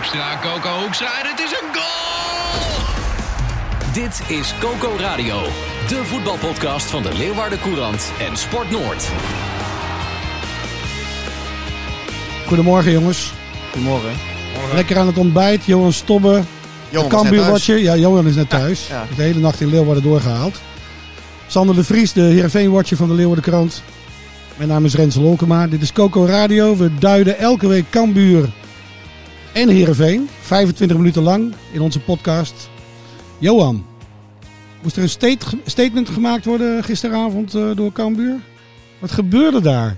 Hoekstra, Coco Hoekstra en het is een goal! Dit is Coco Radio, de voetbalpodcast van de Leeuwarden Courant en Sport Noord. Goedemorgen jongens. Goedemorgen. Lekker aan het ontbijt. Johan Stobbe. Thuis. Cambuur-watcher. Ja, Johan is net thuis. ja. De hele nacht in Leeuwarden doorgehaald. Sander de Vries, de Heerenveen-watcher van de Leeuwarden Krant. Mijn naam is Rens Lolkema. Dit is Coco Radio. We duiden elke week Cambuur en Heerenveen. 25 minuten lang in onze podcast. Johan, moest er een state- statement gemaakt worden gisteravond eh, door Cambuur? Wat gebeurde daar?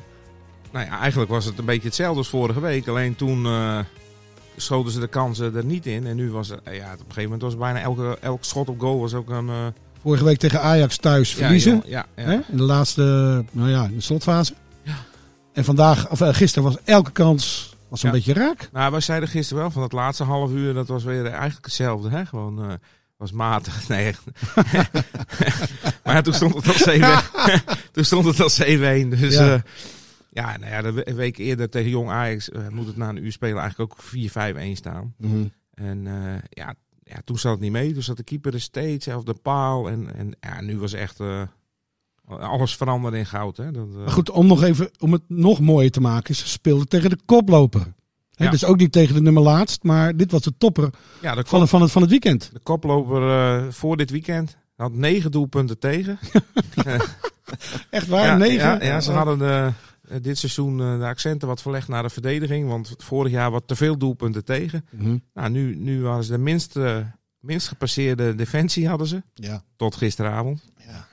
Nou ja, eigenlijk was het een beetje hetzelfde als vorige week. Alleen toen eh, schoten ze de kansen er niet in. En nu was het, eh, ja, op een gegeven moment was bijna elke, elk schot op goal was ook een... Vorige week tegen Ajax thuis verliezen. Ja, ja, ja. In de laatste, nou ja, in de slotfase. En vandaag, of gisteren was elke kans was een Ja. beetje raak. Nou, wij zeiden gisteren wel van het laatste half uur, dat was weer eigenlijk hetzelfde. Hè? Gewoon, eh, was matig. Nee, echt. maar ja, toen stond het al 7 Toen stond het al 7-1. Dus Ja. ja. ja, nou ja, de we- week eerder tegen Jong Ajax eh, moet het na een uur spelen eigenlijk ook 4-5-1 staan. En eh, ja, ja, toen zat het niet mee. Toen zat de keeper er steeds op de paal. En, en ja, nu was echt alles veranderd in goud. Hè? Dat, eh, Maar goed, om, nog even, om het nog mooier te maken, ze speelden tegen de koploper. Ja. Dus ook niet tegen de nummer laatst, maar dit was de topper ja, de, van, van, het, van het weekend. de koploper eh, voor dit weekend had negen doelpunten tegen. Echt waar, ja, negen. Ja, ja, ze hadden eh, dit seizoen eh, de accenten wat verlegd naar de verdediging. Want vorig jaar wat te veel doelpunten tegen. Mhm. Nou, nu, nu waren ze de minst, eh, minst gepasseerde defensie hadden ze. ja. Tot gisteravond. Ja.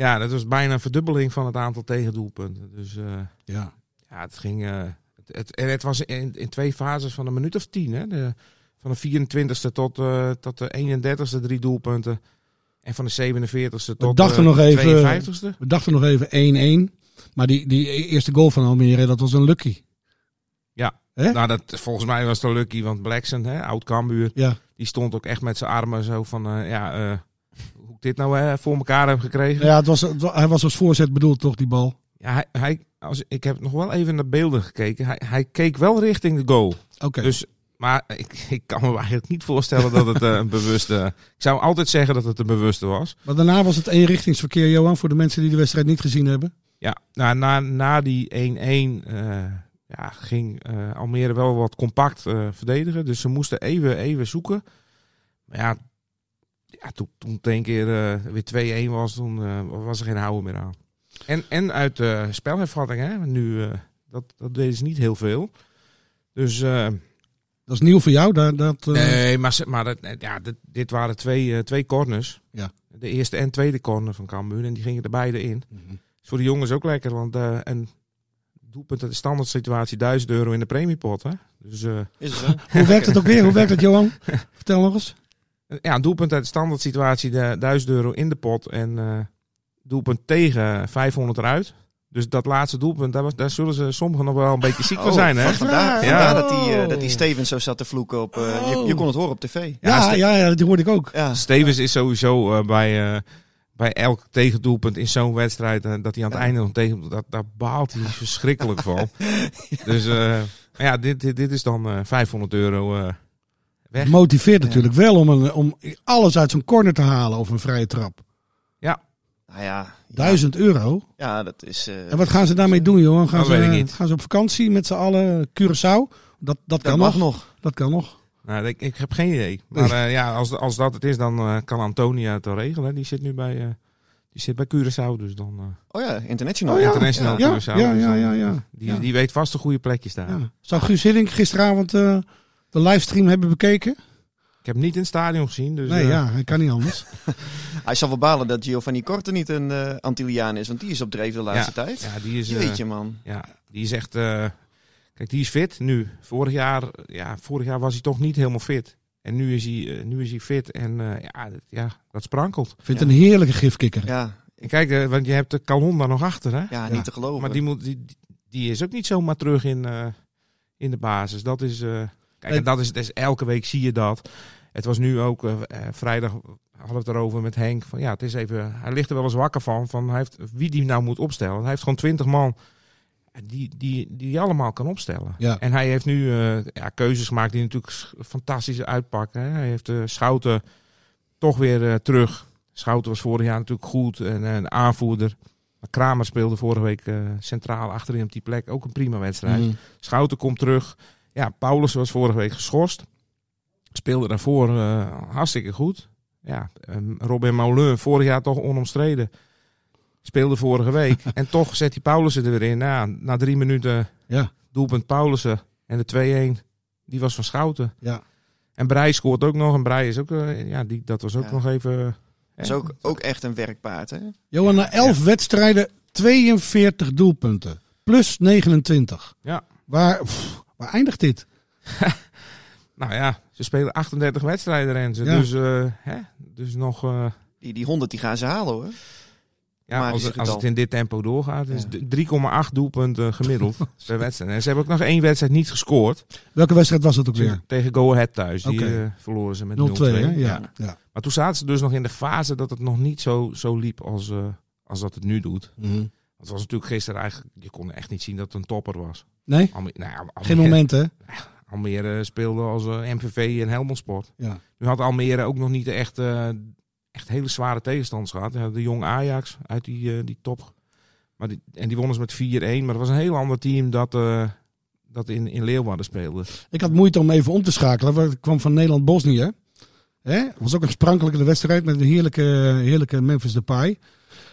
Ja, dat was bijna een verdubbeling van het aantal tegendoelpunten. Dus eh, ja. ja, het ging... eh, het, het, en het was in, in twee fases van een minuut of tien. Hè? De, van de 24ste tot, eh, tot de 31ste drie doelpunten. En van de 47ste tot de nog even- 52ste. We dachten nog even 1-1. Maar die, die eerste goal van Almere, dat was een lucky. Ja, Hè? nou dat, volgens mij was het lucky, want Blackson, hè, oud Cambuur, Ja. die stond ook echt met zijn armen zo van, ja, hoe ik dit nou eh, voor elkaar heb gekregen. Ja, het was, het hij was als voorzet bedoeld, toch, die bal? Ja, hij, hij, als, ik heb nog wel even naar beelden gekeken. Hij, hij keek wel richting de goal. Oké. Dus, maar ik, ik kan me eigenlijk niet voorstellen dat het eh, een bewuste... Ik zou altijd zeggen dat het een bewuste was. Maar daarna was het eenrichtingsverkeer, Johan, voor de mensen die de wedstrijd niet gezien hebben. Ja, nou, na, na die 1-1 eh, ja, ging Almere wel wat compact verdedigen. Dus ze moesten even, even zoeken. Maar ja, ja toen, toen het een keer eh, weer 2-1 was, toen eh, was er geen houden meer aan. En, en uit de spelhervatting, hè, nu, eh, dat, dat deden ze niet heel veel. Dus eh, Dat is nieuw voor jou. Dat, dat, eh, nee, maar, ze- maar dat, ja, dit, dit waren twee, eh, twee corners. Ja. De eerste en tweede corner van Cambuur. En die gingen er beide in. Mhm. Is voor de jongens ook lekker, want eh een doelpunt uit de standaard situatie 1000 euro in de premiepot. Hè? Dus eh, Is het zo? Hoe werkt het ook weer? Hoe werkt het, Johan? Vertel nog eens. Ja, een doelpunt uit de standaard situatie de 1000 euro in de pot en eh doelpunt tegen 500 eruit. Dus dat laatste doelpunt, daar, was, daar zullen ze sommigen nog wel een beetje ziek van Oh, zijn. Hè? van- Vandaar, Ja. vandaar dat, die, eh, Oh. dat die Stevens zo zat te vloeken op... eh, je, Oh. je kon het horen op tv. Ja, ja, ja, die hoorde ik ook. Ja. Stevens is sowieso eh, bij, eh, bij elk tegendoelpunt in zo'n wedstrijd, eh, dat hij aan het Ja. einde nog tegen, dat, daar baalt hij verschrikkelijk van. Dus eh, ja, dit, dit, dit is dan eh 500 euro eh, weg. Motiveert natuurlijk wel om, een, om alles uit zo'n corner te halen of een vrije trap. Nou ja, ja, Duizend euro. ja, dat is... eh, En wat gaan ze daarmee doen, Johan? Gaan, Dat ze, weet ik niet. gaan ze op vakantie met z'n allen? Curaçao? Dat, dat kan dat mag nog. nog. Dat kan nog. Nou, ik, ik heb geen idee. Maar eh, ja, als, als dat het is, dan eh, kan Antonia het wel regelen. Die zit nu bij, eh, die zit bij Curaçao, dus dan eh Oh ja, international. Oh ja. international Ja, Curaçao. ja, dus ja, ja, ja. Die, Ja. die weet vast de goede plekjes daar. Ja. Zou Guus Hiddink gisteravond eh, de livestream hebben bekeken? Ik heb hem niet in het stadion gezien, dus Nee, eh, ja, hij kan niet anders. Hij zal wel balen dat Giovanni Korte niet een eh Antilliaan is, want die is op dreef de laatste Ja. tijd. ja, die is, eh, Jeetje man. ja, die is echt. eh, Kijk, die is fit nu. Vorig jaar, ja, vorig jaar was hij toch niet helemaal fit. En nu is hij, nu is hij fit en eh, ja, dat, ja, dat sprankelt. Ik vind het een heerlijke gifkikker. Ja, Kijk, want je hebt de Calon daar nog achter, hè? ja, niet te geloven. Maar die, moet, die, die is ook niet zomaar terug in, eh, in de basis. Dat is, eh, kijk, en dat is, dat is, elke week zie je dat. Het was nu ook, eh, eh, vrijdag hadden we het erover met Henk. Van, ja, het is even, hij ligt er wel eens wakker van, van hij heeft, wie die nou moet opstellen. Hij heeft gewoon twintig man die, die, die allemaal kan opstellen. Ja. En hij heeft nu eh, ja, keuzes gemaakt die natuurlijk fantastisch uitpakken. Hè. Hij heeft de Schouten toch weer terug. Schouten was vorig jaar natuurlijk goed en een aanvoerder. Maar Kramer speelde vorige week centraal achterin op die plek. Ook een prima wedstrijd. Mhm. Schouten komt terug. Ja, Paulus was vorige week geschorst. Speelde daarvoor eh, hartstikke goed. Ja, ehm, Robin Moulin, vorig jaar toch onomstreden. Speelde vorige week. en toch zet hij Paulussen er weer in. Nou, ja, na drie minuten Ja. doelpunt Paulussen. En de 2-1, die was van Schouten. Ja. En Breij scoort ook nog. En Breij is ook, eh, ja, die, dat was ook Ja. nog even... Dat is hè. ook, ook echt een werkpaard, hè? Johan, na 11 wedstrijden 42 doelpunten. Plus 29. Ja. Waar, pff, waar eindigt dit? Nou ja, ze spelen 38 wedstrijden en ze. Ja. Dus, eh, hè, dus nog... eh, Die, die 100 die gaan ze halen, hoor. Ja, als, het- als het in dit tempo doorgaat, is Ja. d- 3,8 doelpunten gemiddeld per wedstrijd. En ze hebben ook nog één wedstrijd niet gescoord. Welke wedstrijd was het ook weer? Tegen Go Ahead thuis. Die Oké. eh, verloren ze met 0-2. 0-2, hè? Ja. ja. Maar toen zaten ze dus nog in de fase dat het nog niet zo, zo liep als, eh, als dat het nu doet. Mhm. Want het was natuurlijk gisteren eigenlijk... Je kon echt niet zien dat het een topper was. Nee? Alme- nou Almere, Geen moment, hè? Almere speelde als eh, MVV en Helmond Sport. Ja. Nu had Almere ook nog niet echt, eh, echt hele zware tegenstanders gehad. De jong Ajax uit die, eh, die top. Maar die, en die wonnen ze met 4-1. Maar dat was een heel ander team dat, eh, dat in, in Leeuwarden speelde. Ik had moeite om even om te schakelen. Ik kwam van Nederland-Bosnië. Het was ook een sprankelijke wedstrijd met een heerlijke, heerlijke Memphis Depay.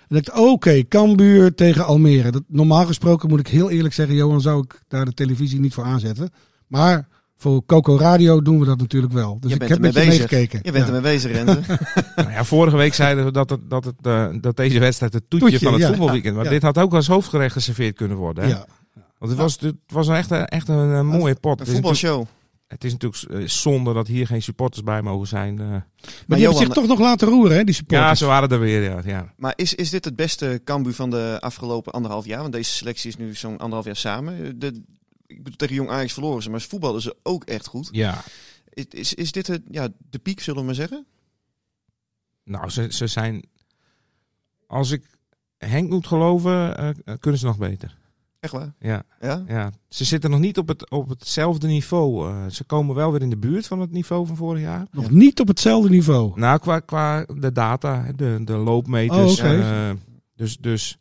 En ik dacht, oké, Cambuur tegen Almere. Dat, normaal gesproken moet ik heel eerlijk zeggen, Johan, zou ik daar de televisie niet voor aanzetten. Maar voor Coco Radio doen we dat natuurlijk wel. Dus Je ik bent heb met je ermee bezig. meegekeken. Je bent Ja. ermee bezig, Renze. nou ja, vorige week zeiden we dat, het, dat, het, eh, dat deze wedstrijd het toetje, Toetje, van het ja. voetbalweekend. Maar Ja. dit had ook als hoofdgerecht geserveerd kunnen worden. Hè? Ja. Want het was, het was echt, een- echt een, een mooie pot. Een Het is, natuurlijk, voetbalshow. Het is natuurlijk eh, zonde dat hier geen supporters bij mogen zijn. eh. Maar die hebben zich toch nog laten roeren, hè, die ja, supporters. ze waren er weer. Ja, ja. Maar is, is dit het beste Cambu van de afgelopen anderhalf jaar? Want deze selectie is nu zo'n anderhalf jaar samen. De, ik bedoel, tegen Jong Ajax verloren ze, maar ze voetballen ze ook echt goed. ja. Is, is, is dit het, ja, de piek, zullen we maar zeggen? Nou, ze, ze zijn. Als ik Henk moet geloven, eh, kunnen ze nog beter. Echt waar? Ja, Ja? ja. Ze zitten nog niet op, het, op hetzelfde niveau. eh. ze komen wel weer in de buurt van het niveau van vorig jaar. Nog niet op hetzelfde niveau. Nou, qua, qua de data, de, de loopmeters. Oh, eh, dus, dus.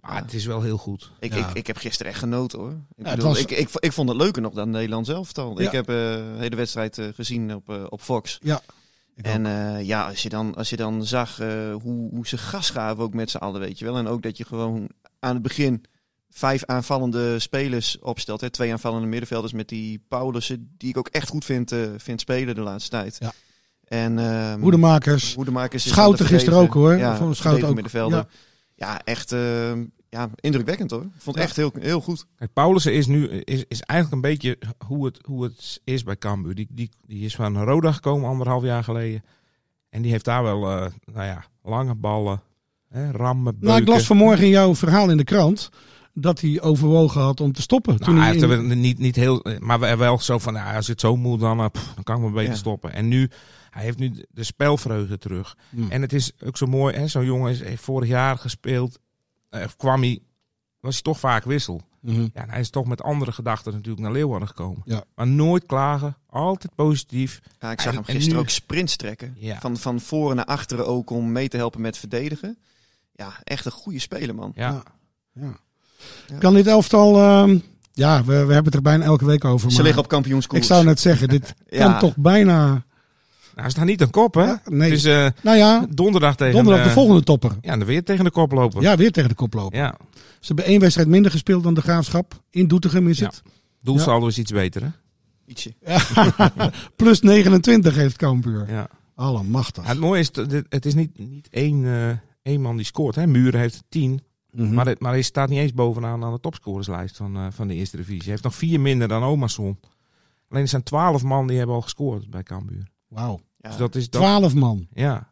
Maar Ja. het is wel heel goed. Ik, Ja. ik, ik heb gisteren echt genoten hoor. Ik, bedoel, was- ik, ik, ik vond het leuker nog dan Nederland zelf al. Ja. Ik heb eh, de hele wedstrijd eh, gezien op, eh, op Fox. Ik En eh, ja, als je dan, als je dan zag eh, hoe, hoe ze gas gaven ook met z'n allen, weet je wel. En ook dat je gewoon aan het begin vijf aanvallende spelers opstelt. Hè. Twee aanvallende middenvelders met die Paulussen, die ik ook echt goed vind, eh, vind spelen de laatste tijd. Ja. En ehm Hoedemakers. Hoedemakers is Schouten gisteren ook, hoor. Ja, Van Schouten ook. middenvelder. Ja. Ja. echt ehm, ja, indrukwekkend hoor. Ik vond het Ja. echt heel, heel goed. Kijk, Paulussen is nu is, is eigenlijk een beetje hoe het, hoe het is bij Cambuur. Die, die, die is van Roda gekomen anderhalf jaar geleden. En die heeft daar wel, eh, nou ja, lange ballen, hè, rammen, beuken. Nou, ik las vanmorgen in jouw verhaal in de krant dat hij overwogen had om te stoppen. Nou, toen hij hij heeft in- er wel niet, niet heel, maar wel zo van, nou, als het zo moet, dan, eh, pff, dan kan ik me beter Ja. stoppen. En nu, hij heeft nu de spelvreugde terug. Hmm. En het is ook zo mooi, hè, zo'n jongen is, heeft vorig jaar gespeeld, eh, kwam hij, was hij toch vaak wissel. Mhm. Ja, en hij is toch met andere gedachten natuurlijk naar Leeuwarden gekomen. Ja. Maar nooit klagen, altijd positief. Ja, ik zag En- hem en gisteren nu- ook sprints trekken. Ja. Van, van voren naar achteren ook om mee te helpen met verdedigen. Ja, echt een goede speler man. Ja. Ja. Ja. Kan dit elftal... ehm, ja, we, we hebben het er bijna elke week over. Ze maar liggen op kampioenskoers. ik zou net zeggen, dit Ja. kan toch bijna... Nou, hij staat niet aan kop, hè? Ja, nee. Eh, Nou ja, donderdag tegen... donderdag de volgende topper. Ja, en dan weer tegen de kop lopen. Ja, weer tegen de kop lopen. ja. Ze hebben één wedstrijd minder gespeeld dan de Graafschap. In Doetinchem is Ja. het. Doelsaldo is iets beter, hè? Ietsje. Plus 29 heeft Cambuur. Ja. Allemachtig. Ja, het mooie is, het is niet, niet één, eh, één man die scoort. Hè? Muren heeft Mhm. Maar, het- maar hij staat niet eens bovenaan aan de topscorerslijst van, eh, van de eerste divisie. Hij heeft nog vier minder dan Omarsson. Alleen er zijn twaalf man die hebben al gescoord bij Cambuur. Wauw. Ja. Dus dat is dat, Twaalf man. ja,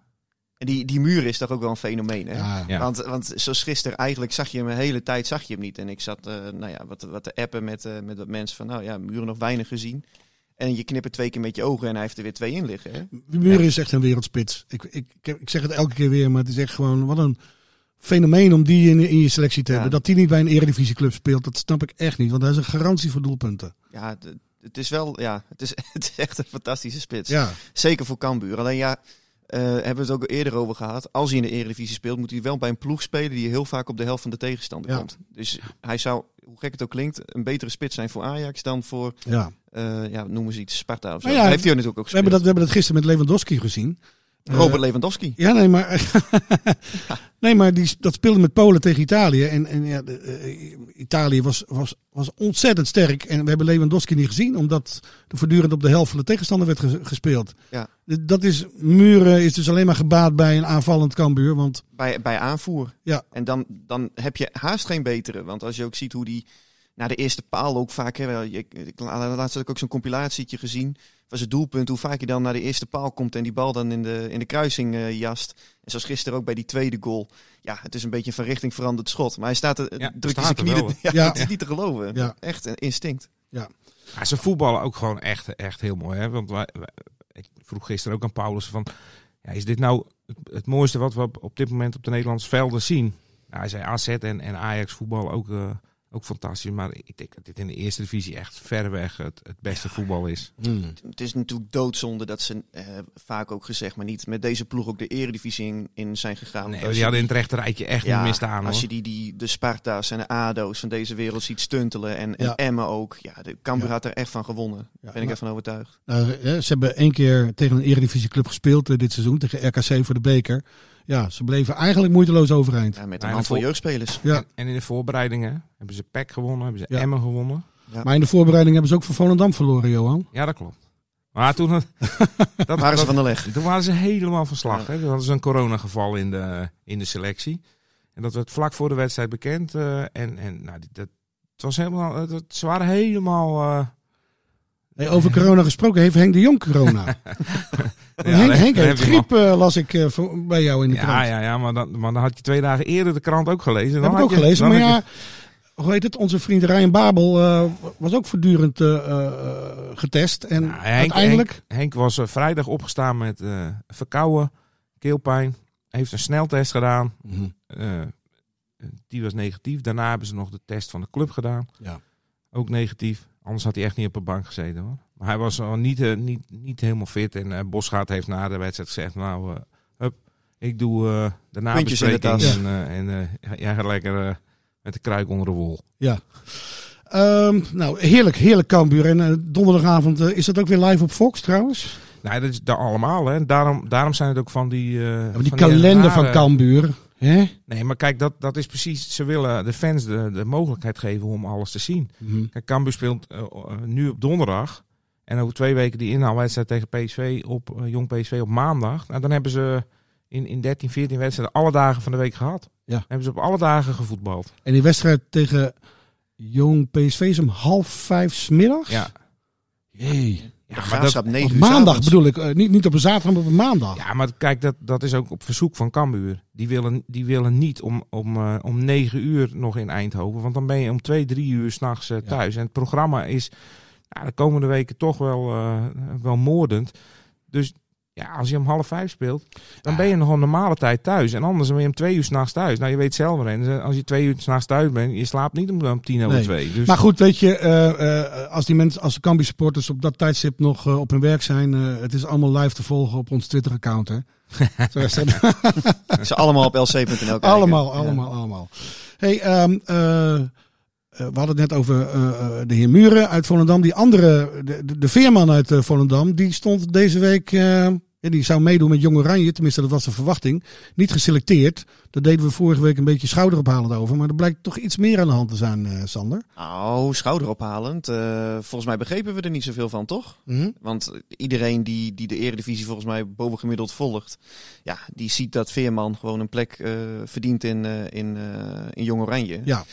En die, die muur is toch ook wel een fenomeen, hè? Ja. ja. Want, want zoals gisteren, eigenlijk zag je hem de hele tijd zag je hem niet. En ik zat eh, nou ja, wat, wat te appen met, eh, met wat mensen van, nou ja, muren nog weinig gezien. En je knippert twee keer met je ogen en hij heeft er weer twee in liggen. Hè? Muren is echt een wereldspits. Ik, ik, ik zeg het elke keer weer, maar het is echt gewoon wat een fenomeen om die in, in je selectie te Ja. hebben. Dat die niet bij een eredivisieclub speelt, dat snap ik echt niet. Want hij is een garantie voor doelpunten. Ja, het, is wel, ja, het is, het is echt een fantastische spits. Ja, Zeker voor Cambuur. Alleen ja, eh, hebben we het ook eerder over gehad. Als hij in de Eredivisie speelt, moet hij wel bij een ploeg spelen die heel vaak op de helft van de tegenstander Ja. komt. Dus hij zou, hoe gek het ook klinkt, een betere spits zijn voor Ajax dan voor, ja. eh, ja, noemen ze iets, Sparta of zo. Nou ja, Dat heeft hij natuurlijk ook We, hebben gespeeld. dat, we hebben dat gisteren met Lewandowski gezien. Robert Eh, Lewandowski. Ja, nee, maar, nee, maar die, dat speelde met Polen tegen Italië. En, en ja, de, eh, Italië was, was, was ontzettend sterk. En we hebben Lewandowski niet gezien, omdat er voortdurend op de helft van de tegenstander werd ges- gespeeld. Ja. Dat is, Muren is dus alleen maar gebaat bij een aanvallend Cambuur. Want bij, bij aanvoer. Ja. En dan, dan heb je haast geen betere. Want als je ook ziet hoe die naar de eerste paal ook vaak... Hè, ik, ik, laatst had ik ook zo'n compilatietje gezien van zijn doelpunt. Hoe vaak je dan naar de eerste paal komt en die bal dan in de, in de kruising eh, jast. En zoals gisteren ook bij die tweede goal. Ja, het is een beetje een van richting veranderd schot. Maar hij staat er, Ja, drukt hij staat zijn knieën... wel, Ja, Ja. Het is niet te geloven. Ja. Echt een instinct. Ja, ze voetballen ook gewoon echt, echt heel mooi. Hè? Want wij, wij- ik vroeg gisteren ook aan Paulus van... Ja, is dit nou het, het mooiste wat we op, op dit moment op de Nederlandse velden zien? Nou, hij zei AZ en, en Ajax voetbal ook, eh, ook fantastisch. Maar ik denk dat dit in de eerste divisie echt verreweg het, het beste voetbal is. Het is natuurlijk doodzonde dat ze, eh, vaak ook gezegd, maar niet met deze ploeg ook de eredivisie in, in zijn gegaan. Nee, die hadden in het rechterrijtje echt Ja, niet misstaan hoor. Als je die, die, de Sparta's en de ADO's van deze wereld ziet stuntelen en, en Ja. Emmen ook. Ja, de Cambuur Ja. had er echt van gewonnen. Daar ben ik maar- ervan overtuigd. Nou, hè, ze hebben één keer tegen een eredivisieclub gespeeld eh, dit seizoen. Tegen RKC voor de beker. Ja, ze bleven eigenlijk moeiteloos overeind. Ja, met Ja, een vol- jeugdspelers. Ja. En, en in de voorbereidingen hebben ze PEC gewonnen, hebben ze Ja. Emmen gewonnen. Maar in de voorbereiding hebben ze ook van Volendam verloren, Johan. Ja, dat klopt. Maar toen, dat, Waren ze van de leg. toen waren ze helemaal van slag. Hè? Toen hadden ze een coronageval in de, in de selectie. En dat werd vlak voor de wedstrijd bekend. eh, en en nou, dat, het was helemaal, het- ze waren helemaal... eh, Hey, over corona gesproken, heeft Henk de Jong corona? ja, Henk, Henk heeft griep, eh, las ik eh, bij jou in de krant. Ja, ja, ja maar, dan, maar dan had je twee dagen eerder de krant ook gelezen. Dan heb ik had ook je- gelezen. Maar ja, hoe heet het? Onze vriend Ryan Babel eh, was ook voortdurend eh, eh, getest. En Nou, Henk, uiteindelijk... Henk, Henk was vrijdag opgestaan met eh verkouden, keelpijn. Heeft een sneltest gedaan. Mhm. Eh, die was negatief. Daarna hebben ze nog de test van de club gedaan. Ja. Ook negatief. Anders had hij echt niet op de bank gezeten hoor. Maar hij was al niet, eh, niet, niet helemaal fit. En eh Bosgaard heeft na de wedstrijd gezegd: Nou, eh, hup, ik doe de Puntjes in de nabespreking. En, en jij gaat lekker met de kruik onder de wol. Ja. Ehm, nou, heerlijk, heerlijk Cambuur. En donderdagavond is dat ook weer live op Fox trouwens? Nou, dat is daar allemaal. Hè. Daarom, daarom zijn het ook van die. Ja, maar die kalender van Cambuur. Hè? Nee, maar kijk, dat, dat is precies. Ze willen de fans de, de mogelijkheid geven om alles te zien. Mhm. Kijk, Cambuur speelt eh, eh, nu op donderdag. En over twee weken die inhaalwedstrijd tegen PSV op eh, Jong PSV op maandag. Nou, dan hebben ze in, in 13, 14 wedstrijden alle dagen van de week gehad. Ja. Dan hebben ze op alle dagen gevoetbald. En die wedstrijd tegen Jong PSV is om half vijf 's middags? Ja, Jee. Ja, maar dat- graafschap 9 Op uur maandag bedoel ik. eh, niet, niet op een zaterdag, maar op een maandag. ja maar kijk, dat, dat is ook op verzoek van Cambuur. Die willen, die willen niet om, om, eh, om 9 uur nog in Eindhoven. Want dan ben je om 2, 3 uur s'nachts uh, thuis. En het programma is nou, de komende weken toch wel, wel moordend. Dus ja, als je om half vijf speelt, dan ben je nog een normale tijd thuis. En anders ben je om twee uur s'nachts thuis. Nou, je weet zelf maar. En als je twee uur s'nachts thuis bent, je slaapt niet om, om tien over Nee. twee. Dus, Maar goed, weet je, eh, eh, als die mensen, als de Cambuur supporters op dat tijdstip nog eh, op hun werk zijn, eh, het is allemaal live te volgen op ons Twitter account, hè? Zo is dat. Ze allemaal op lc.nl kijken. allemaal, Ja. allemaal, allemaal. Hey, ehm, eh, eh, we hadden het net over de heer Muren uit Volendam. Die andere, de, de, de veerman uit eh, Volendam, die stond deze week eh, En die zou meedoen met Jong Oranje, tenminste dat was de verwachting. Niet geselecteerd. Daar deden we vorige week een beetje schouderophalend over. Maar er blijkt toch iets meer aan de hand te zijn, eh, Sander. Nou, schouderophalend. Eh, volgens mij begrepen we er niet zoveel van, toch? Mhm. Want iedereen die, die de eredivisie volgens mij bovengemiddeld volgt, ja, die ziet dat Veerman gewoon een plek eh, verdient in, in, in Jong Oranje. Ja.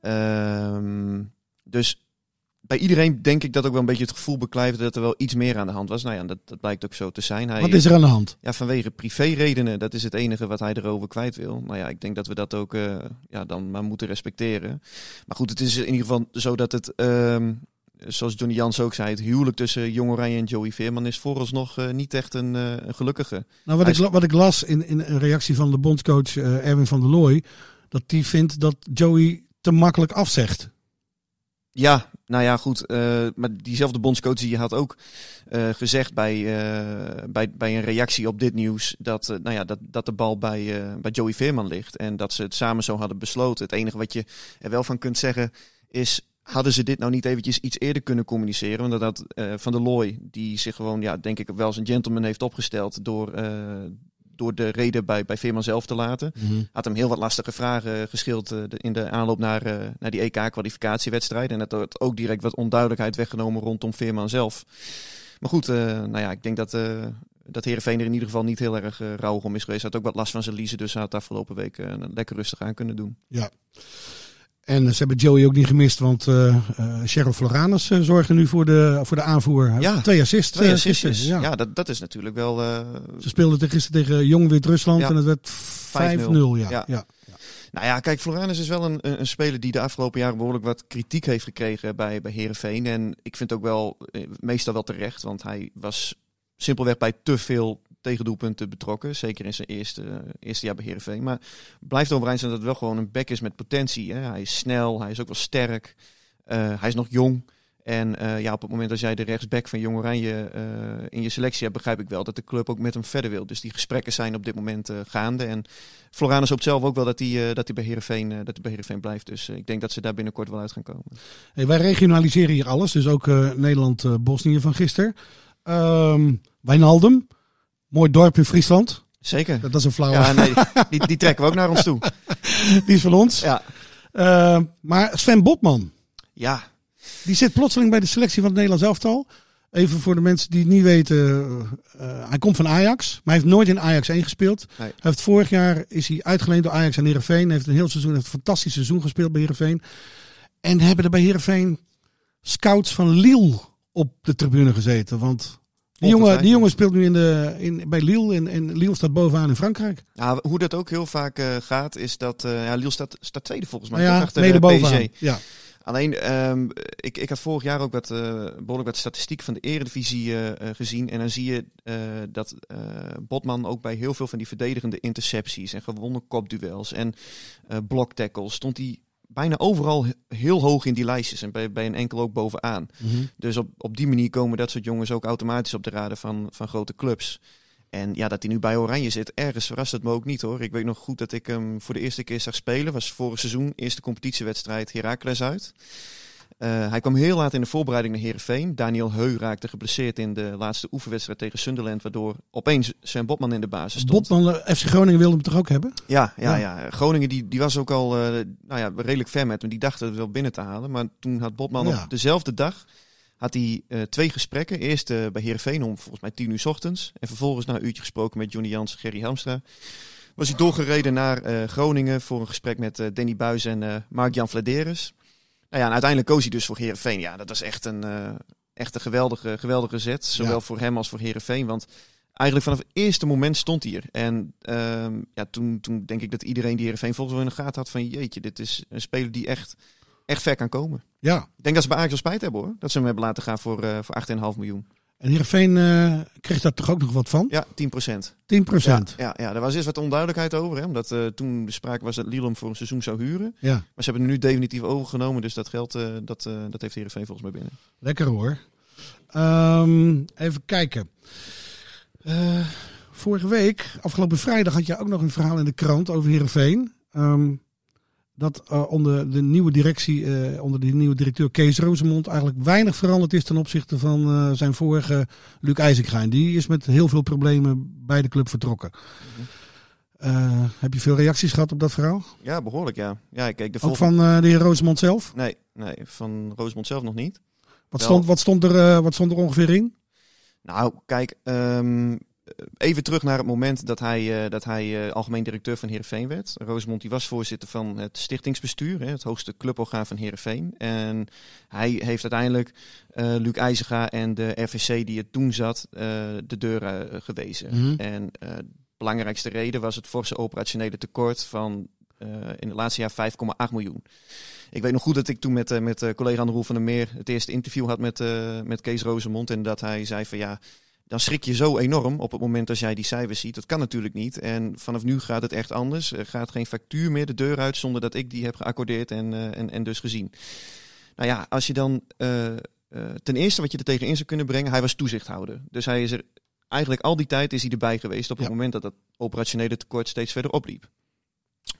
Ehm, dus bij iedereen denk ik dat ook wel een beetje het gevoel beklijft dat er wel iets meer aan de hand was. Nou ja, dat, dat blijkt ook zo te zijn. Hij, Wat is er aan de hand? Ja, vanwege privéredenen, dat is het enige wat hij erover kwijt wil. Nou ja, ik denk dat we dat ook eh, ja, dan maar moeten respecteren. Maar goed, het is in ieder geval zo dat het, ehm, zoals Johnny Jans ook zei, het huwelijk tussen Jong Oranje en Joey Veerman is vooralsnog eh, niet echt een, eh, een gelukkige. Nou, wat, Hij ik, wat ik las in, in een reactie van de bondscoach Erwin van der Looy. Dat die vindt dat Joey te makkelijk afzegt. Ja, nou ja, goed. eh, maar diezelfde bondscoach die had ook eh, gezegd bij, eh, bij, bij een reactie op dit nieuws dat, nou ja, dat, dat de bal bij, bij Joey Veerman ligt. En dat ze het samen zo hadden besloten. Het enige wat je er wel van kunt zeggen is, hadden ze dit nou niet eventjes iets eerder kunnen communiceren? Want dat Van der Looy, die zich gewoon, ja, denk ik wel als een gentleman heeft opgesteld door... eh, door de reden bij, bij Veerman zelf te laten. Had hem heel wat lastige vragen geschild eh, in de aanloop naar, eh, naar die EK-kwalificatiewedstrijd. En dat had ook direct wat onduidelijkheid weggenomen rondom Veerman zelf. Maar goed, eh, nou ja, ik denk dat, eh dat Heerenveen er in ieder geval niet heel erg uh, rauw om is geweest. Hij had ook wat last van zijn liezen, dus hij had afgelopen week eh, lekker rustig aan kunnen doen. Ja. En ze hebben Joey ook niet gemist, want eh Cheryl Floranus eh, zorgde nu voor de, voor de aanvoer. Ja, Twee assists. Twee gisteren, Ja, ja. dat, dat is natuurlijk wel... Ze speelden gisteren tegen Jong Wit-Rusland Ja. en het werd 5-0. Ja. Ja. Nou ja, kijk, Floranus is wel een, een speler die de afgelopen jaren behoorlijk wat kritiek heeft gekregen bij, bij Herenveen. En ik vind ook wel, meestal wel terecht, want hij was simpelweg bij te veel tegendoelpunten betrokken. Zeker in zijn eerste, eerste jaar bij Herenveen. Maar blijft overeind zijn dat het wel gewoon een back is met potentie. Hè? Hij is snel, hij is ook wel sterk. Eh, hij is nog jong. En eh, ja, op het moment dat jij de rechtsback van Jong Oranje eh, in je selectie hebt, begrijp ik wel dat de club ook met hem verder wil. Dus die gesprekken zijn op dit moment gaande. En Floranus hoopt zelf ook wel dat hij, dat hij bij Heerenveen, dat bij Heerenveen blijft. Dus ik denk dat ze daar binnenkort wel uit gaan komen. Hey, wij regionaliseren hier alles, dus ook Nederland-Bosnië van gisteren. Ehm Wijnaldum, mooi dorp in Friesland. Zeker. Dat is een flauwe. Ja, nee, die, die trekken we ook naar ons toe. Die is van ons. Ja, Ehm, maar Sven Botman, ja die zit plotseling bij de selectie van het Nederlands elftal. Even voor de mensen die het niet weten. eh, hij komt van Ajax, maar hij heeft nooit in Ajax 1 gespeeld. Nee. Hij heeft vorig jaar is hij uitgeleend door Ajax en Heerenveen. Hij heeft een heel seizoen, heeft een fantastisch seizoen gespeeld bij Heerenveen. En hebben er bij Heerenveen scouts van Lille op de tribune gezeten. Want die jongen, die jongen speelt nu in de, in, bij Lille en, en Lille staat bovenaan in Frankrijk. Ja, hoe dat ook heel vaak eh, gaat, is dat eh ja, Lille staat, staat tweede volgens mij. Ja, achter, mede eh, bovenaan. PSG. Ja. Alleen, ehm, ik, ik had vorig jaar ook wat, eh, behoorlijk wat statistiek van de eredivisie gezien. En dan zie je dat Botman ook bij heel veel van die verdedigende intercepties en gewonnen kopduels en eh bloktackles stond hij bijna overal he- heel hoog in die lijstjes. En bij, bij een enkel ook bovenaan. Dus op, op die manier komen dat soort jongens ook automatisch op de raden van, van grote clubs. En ja, dat hij nu bij Oranje zit, ergens verrast het me ook niet hoor. Ik weet nog goed dat ik hem voor de eerste keer zag spelen. Was vorig seizoen, eerste competitiewedstrijd Heracles uit. Eh, hij kwam heel laat in de voorbereiding naar Heerenveen. Daniel Heu raakte geblesseerd in de laatste oefenwedstrijd tegen Sunderland. Waardoor opeens Sven Botman in de basis stond. Botman, eh, FC Groningen wilde hem toch ook hebben? Ja, ja, Ja. ja. Groningen die, die was ook al eh, nou ja, redelijk ver met hem. Die dachten het wel binnen te halen. Maar toen had Botman Ja. op dezelfde dag had hij, twee gesprekken. Eerst bij Heerenveen om volgens mij tien uur 's ochtends. En vervolgens na een uurtje gesproken met Johnny Jans en Gerry Hamstra. Was hij doorgereden naar Groningen voor een gesprek met eh, Danny Buis en eh Mark-Jan Vladeris. Nou ja, en uiteindelijk koos hij dus voor Heerenveen. Ja, dat was echt een, eh, echt een geweldige, geweldige zet. Zowel Ja. voor hem als voor Heerenveen. Want eigenlijk vanaf het eerste moment stond hij er. En ehm, ja, toen, toen denk ik dat iedereen die Heerenveen volgens wel in de gaten had van... jeetje, dit is een speler die echt, echt ver kan komen. Ja. Ik denk dat ze bij Ajax wel spijt hebben hoor. Dat ze hem hebben laten gaan voor, eh voor 8,5 miljoen. En Heerenveen eh kreeg daar toch ook nog wat van? Ja, 10 procent. 10 procent. Ja, ja, daar was eerst wat onduidelijkheid over. Hè, omdat eh, toen de sprake was dat Lille hem voor een seizoen zou huren. Ja. Maar ze hebben hem nu definitief overgenomen. Dus dat geld eh, dat, dat heeft Heerenveen volgens mij binnen. Lekker hoor. Ehm, even kijken. Vorige week, afgelopen vrijdag, had je ook nog een verhaal in de krant over Heerenveen. Ehm dat eh, onder de nieuwe directie, eh, onder de nieuwe directeur Kees Rosemond, eigenlijk weinig veranderd is ten opzichte van eh, zijn vorige Luc IJzergaan. Die is met heel veel problemen bij de club vertrokken. Eh, heb je veel reacties gehad op dat verhaal? Ja, behoorlijk ja. Ja, kijk, de Ook van de heer Rosemond zelf? Nee, nee, van Rosemond zelf nog niet. Wat Wel. stond, wat, stond er, wat stond er ongeveer in? Nou, kijk, ehm, even terug naar het moment dat hij, eh, dat hij eh, algemeen directeur van Heerenveen werd. Rosemond die was voorzitter van het stichtingsbestuur, hè, het hoogste cluborgaan van Heerenveen. En hij heeft uiteindelijk eh Luc IJzega en de RVC die er toen zat, de deur eh, gewezen. Mhm. En de belangrijkste reden was het forse operationele tekort van in het laatste jaar 5,8 miljoen. Ik weet nog goed dat ik toen met, met collega Roel van der Meer het eerste interview had met, met Kees Rozemond. En dat hij zei van ja, dan schrik je zo enorm op het moment als jij die cijfers ziet. Dat kan natuurlijk niet. En vanaf nu gaat het echt anders. Er gaat geen factuur meer de deur uit zonder dat ik die heb geaccordeerd en, eh, en, en dus gezien. Nou ja, als je dan eh, eh, ten eerste wat je er tegenin zou kunnen brengen, hij was toezichthouder. Dus hij is er eigenlijk al die tijd is hij erbij geweest op het Ja. moment dat dat operationele tekort steeds verder opliep.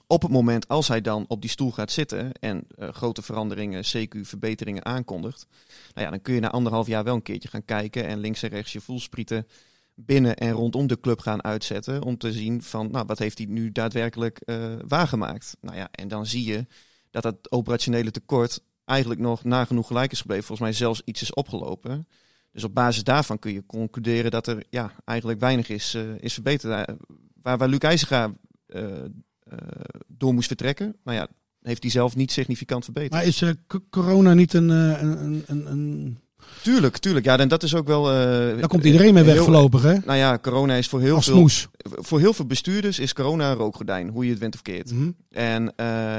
Op het moment als hij dan op die stoel gaat zitten en eh, grote veranderingen, CQ-verbeteringen aankondigt, nou ja, dan kun je na anderhalf jaar wel een keertje gaan kijken en links en rechts je voelsprieten binnen en rondom de club gaan uitzetten om te zien van, nou, wat heeft hij nu daadwerkelijk eh, waargemaakt? Nou ja, en dan zie je dat dat operationele tekort eigenlijk nog nagenoeg gelijk is gebleven. Volgens mij zelfs iets is opgelopen. Dus op basis daarvan kun je concluderen dat er ja, eigenlijk weinig is, eh, is verbeterd. Eh, waar, waar Luc IJzega door moest vertrekken, nou ja, heeft hij zelf niet significant verbeterd. Maar is eh, corona niet een, eh, een, een, een... Tuurlijk, tuurlijk. Ja, en dat is ook wel... eh, Daar komt iedereen mee weg voorlopig, hè? Nou ja, corona is voor heel, Als veel, smoes. voor heel veel bestuurders is corona een rookgordijn, hoe je het went of keert. Mhm. En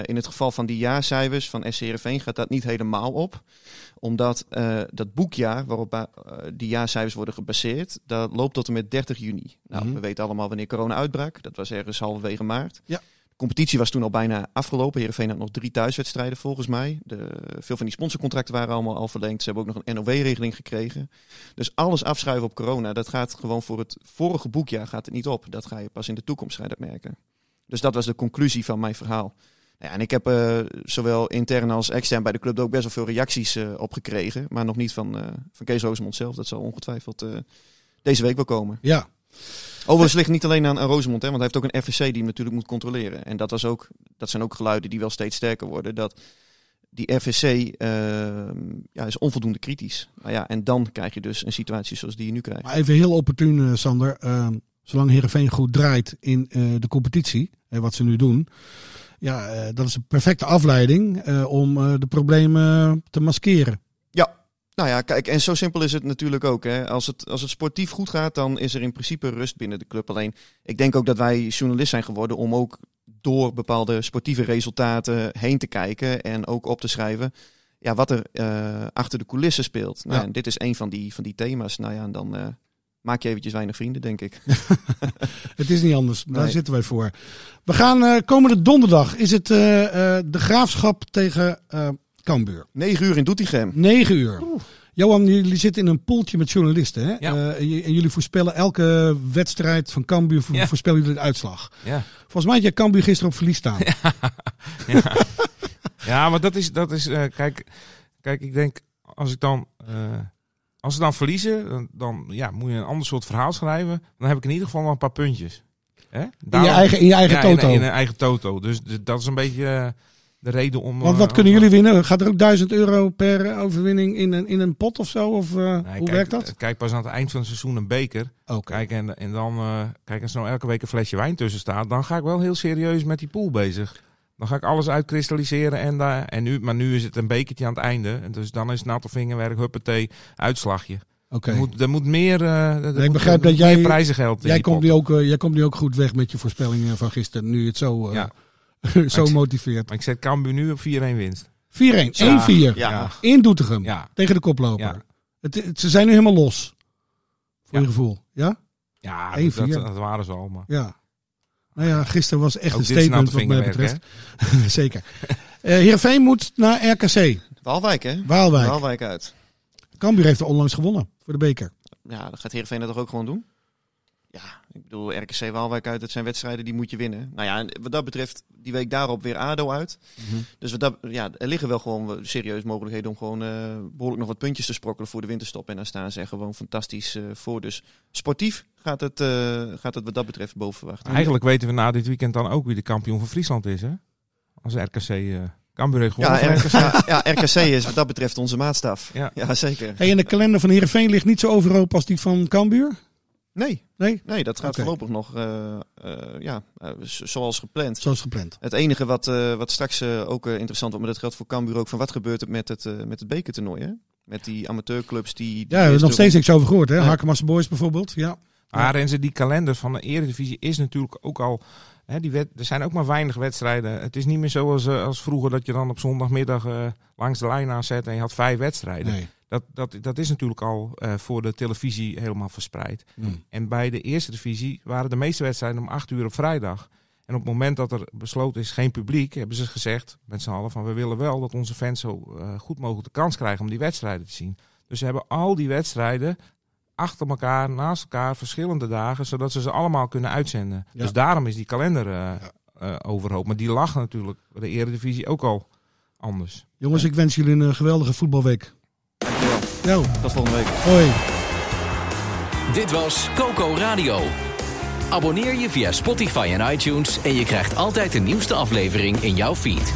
in het geval van die jaarcijfers van SC Heerenveen gaat dat niet helemaal op. Omdat dat boekjaar waarop die jaarcijfers worden gebaseerd, dat loopt tot en met 30 juni. Nou, Mhm. we weten allemaal wanneer corona uitbrak. Dat was ergens halverwege maart. Ja. Competitie was toen al bijna afgelopen. Heerenveen had nog drie thuiswedstrijden volgens mij. De, veel van die sponsorcontracten waren allemaal al verlengd. Ze hebben ook nog een NOW-regeling gekregen. Dus alles afschuiven op corona, dat gaat gewoon voor het vorige boekjaar gaat het niet op. Dat ga je pas in de toekomst ga je dat merken. Dus dat was de conclusie van mijn verhaal. Ja, en ik heb eh, zowel intern als extern bij de club ook best wel veel reacties eh, op gekregen. Maar nog niet van, eh, van Kees Rosemond zelf. Dat zal ongetwijfeld deze week wel komen. Ja. Overigens ligt niet alleen aan, aan hè, want hij heeft ook een FVC die hem natuurlijk moet controleren. En dat, was ook, dat zijn ook geluiden die wel steeds sterker worden. Dat die FVC eh, ja, is onvoldoende kritisch. Nou ja, en dan krijg je dus een situatie zoals die je nu krijgt. Maar even heel opportun, eh, Sander. Eh, zolang Heerenveen goed draait in eh, de competitie, en wat ze nu doen. Ja, eh, dat is een perfecte afleiding eh, om eh, de problemen te maskeren. Nou ja, kijk, en zo simpel is het natuurlijk ook. Hè. Als, het, als het sportief goed gaat, dan is er in principe rust binnen de club. Alleen, ik denk ook dat wij journalist zijn geworden om ook door bepaalde sportieve resultaten heen te kijken en ook op te schrijven ja, wat er eh, achter de coulissen speelt. Nou, Ja. en dit is een van die, van die thema's. Nou ja, en dan eh, maak je eventjes weinig vrienden, denk ik. Het is niet anders. Daar Nee. zitten wij voor. We gaan eh, komende donderdag. Is het de graafschap tegen Cambuur. 9 uur in Doetinchem. 9 uur. Johan, jullie zitten in een poeltje met journalisten. Hè? Ja. Eh, en jullie voorspellen elke wedstrijd van Cambuur. vo- Ja. Voorspellen jullie de uitslag. Ja. Volgens mij had jij Cambuur gisteren op verlies staan. ja. ja, maar dat is, dat is eh, kijk, kijk, ik denk als ik dan, eh, als ze dan verliezen, dan, dan ja, moet je een ander soort verhaal schrijven. Dan heb ik in ieder geval wel een paar puntjes. Hè? In je eigen, in je eigen ja, toto. In, in een eigen toto. Dus d- dat is een beetje de reden om. Want eh, wat kunnen om- jullie winnen? Gaat er ook 1000 euro per eh, overwinning in een, in een pot of zo? Of, eh, Nee, hoe kijk, werkt dat? Kijk pas aan het eind van het seizoen een beker. Oké. Kijk, en, en dan, eh, kijk, als er nou elke week een flesje wijn tussen staat, dan ga ik wel heel serieus met die pool bezig. Dan ga ik alles uitkristalliseren en, daar en nu, maar nu is het een bekertje aan het einde. En dus dan is het natte vingerwerk, huppatee, uitslagje. Oké. Er, moet, er moet meer, eh er ik begrijp dat jij- meer prijzengeld Jij komt, pot. nu ook, eh, jij komt nu ook goed weg met je voorspellingen van gisteren. Nu het zo, eh, Ja. zo ik- motiveert. 4-1. Maar ik zet Cambuur nu op 4-1 winst. 1-4. Ja. Ja. In Doetinchem. Ja. Tegen de koploper. Ja. Het, het- ze zijn nu helemaal los. Voor Ja. je gevoel. Ja? Ja, 1-4. dat, dat, dat waren ze al. Maar. Ja. Nou ja, gisteren was echt Ook een statement wat mij betreft. Zeker. Eh Heerenveen moet naar RKC. Waalwijk, hè? Waalwijk. Waalwijk uit. Cambuur heeft er onlangs gewonnen voor de beker. Ja, dat gaat Heerenveen dat toch ook gewoon doen? ja, ik bedoel, RKC Waalwijk uit, dat zijn wedstrijden die moet je winnen. Nou ja, en wat dat betreft, die week daarop weer ADO uit. Dus wat dat, ja, er liggen wel gewoon serieus mogelijkheden om gewoon eh, behoorlijk nog wat puntjes te sprokkelen voor de winterstop. En dan staan ze gewoon fantastisch eh, voor. Dus sportief gaat het, eh, gaat het wat dat betreft boven verwachten. Eigenlijk weten we na dit weekend dan ook wie de kampioen van Friesland is, hè? Als RKC uh, Cambuur heeft gewonnen. Ja, van RKC, ja, ja, RKC is wat dat betreft onze maatstaf. Ja. Ja, zeker. Hey, en de kalender van Heerenveen ligt niet zo overhoop als die van Cambuur? Nee, Nee? nee, dat gaat voorlopig nog eh, eh, ja, eh, zoals gepland. Zoals gepland. Het enige wat, eh, wat straks ook interessant wordt, maar dat geldt voor Cambuur ook, van wat gebeurt er met het, eh, met het bekertoernooi, hè? Met die amateurclubs die... die Ja, we hebben er nog steeds niks over gehoord. Hè? Harkemasse Boys bijvoorbeeld. Ja. Maar Renze, die kalender van de Eredivisie is natuurlijk ook al... Hè, die wed- er zijn ook maar weinig wedstrijden. Het is niet meer zoals als als vroeger dat je dan op zondagmiddag eh, langs de lijn aanzet en je had vijf wedstrijden. Nee. Dat, dat, dat is natuurlijk al eh, voor de televisie helemaal verspreid. Hmm. En bij de eerste divisie waren de meeste wedstrijden om 8 uur op vrijdag. En op het moment dat er besloten is geen publiek, hebben ze gezegd met z'n allen van we willen wel dat onze fans zo eh, goed mogelijk de kans krijgen om die wedstrijden te zien. Dus ze hebben al die wedstrijden achter elkaar, naast elkaar, verschillende dagen, zodat ze ze allemaal kunnen uitzenden. Ja. Dus daarom is die kalender eh, overhoop. Maar die lag natuurlijk de Eredivisie ook al anders. Jongens, ik wens jullie een geweldige voetbalweek. Dankjewel. Nou, Tot volgende week. hoi. Dit was Coco Radio. Abonneer je via Spotify en iTunes en je krijgt altijd de nieuwste aflevering in jouw feed.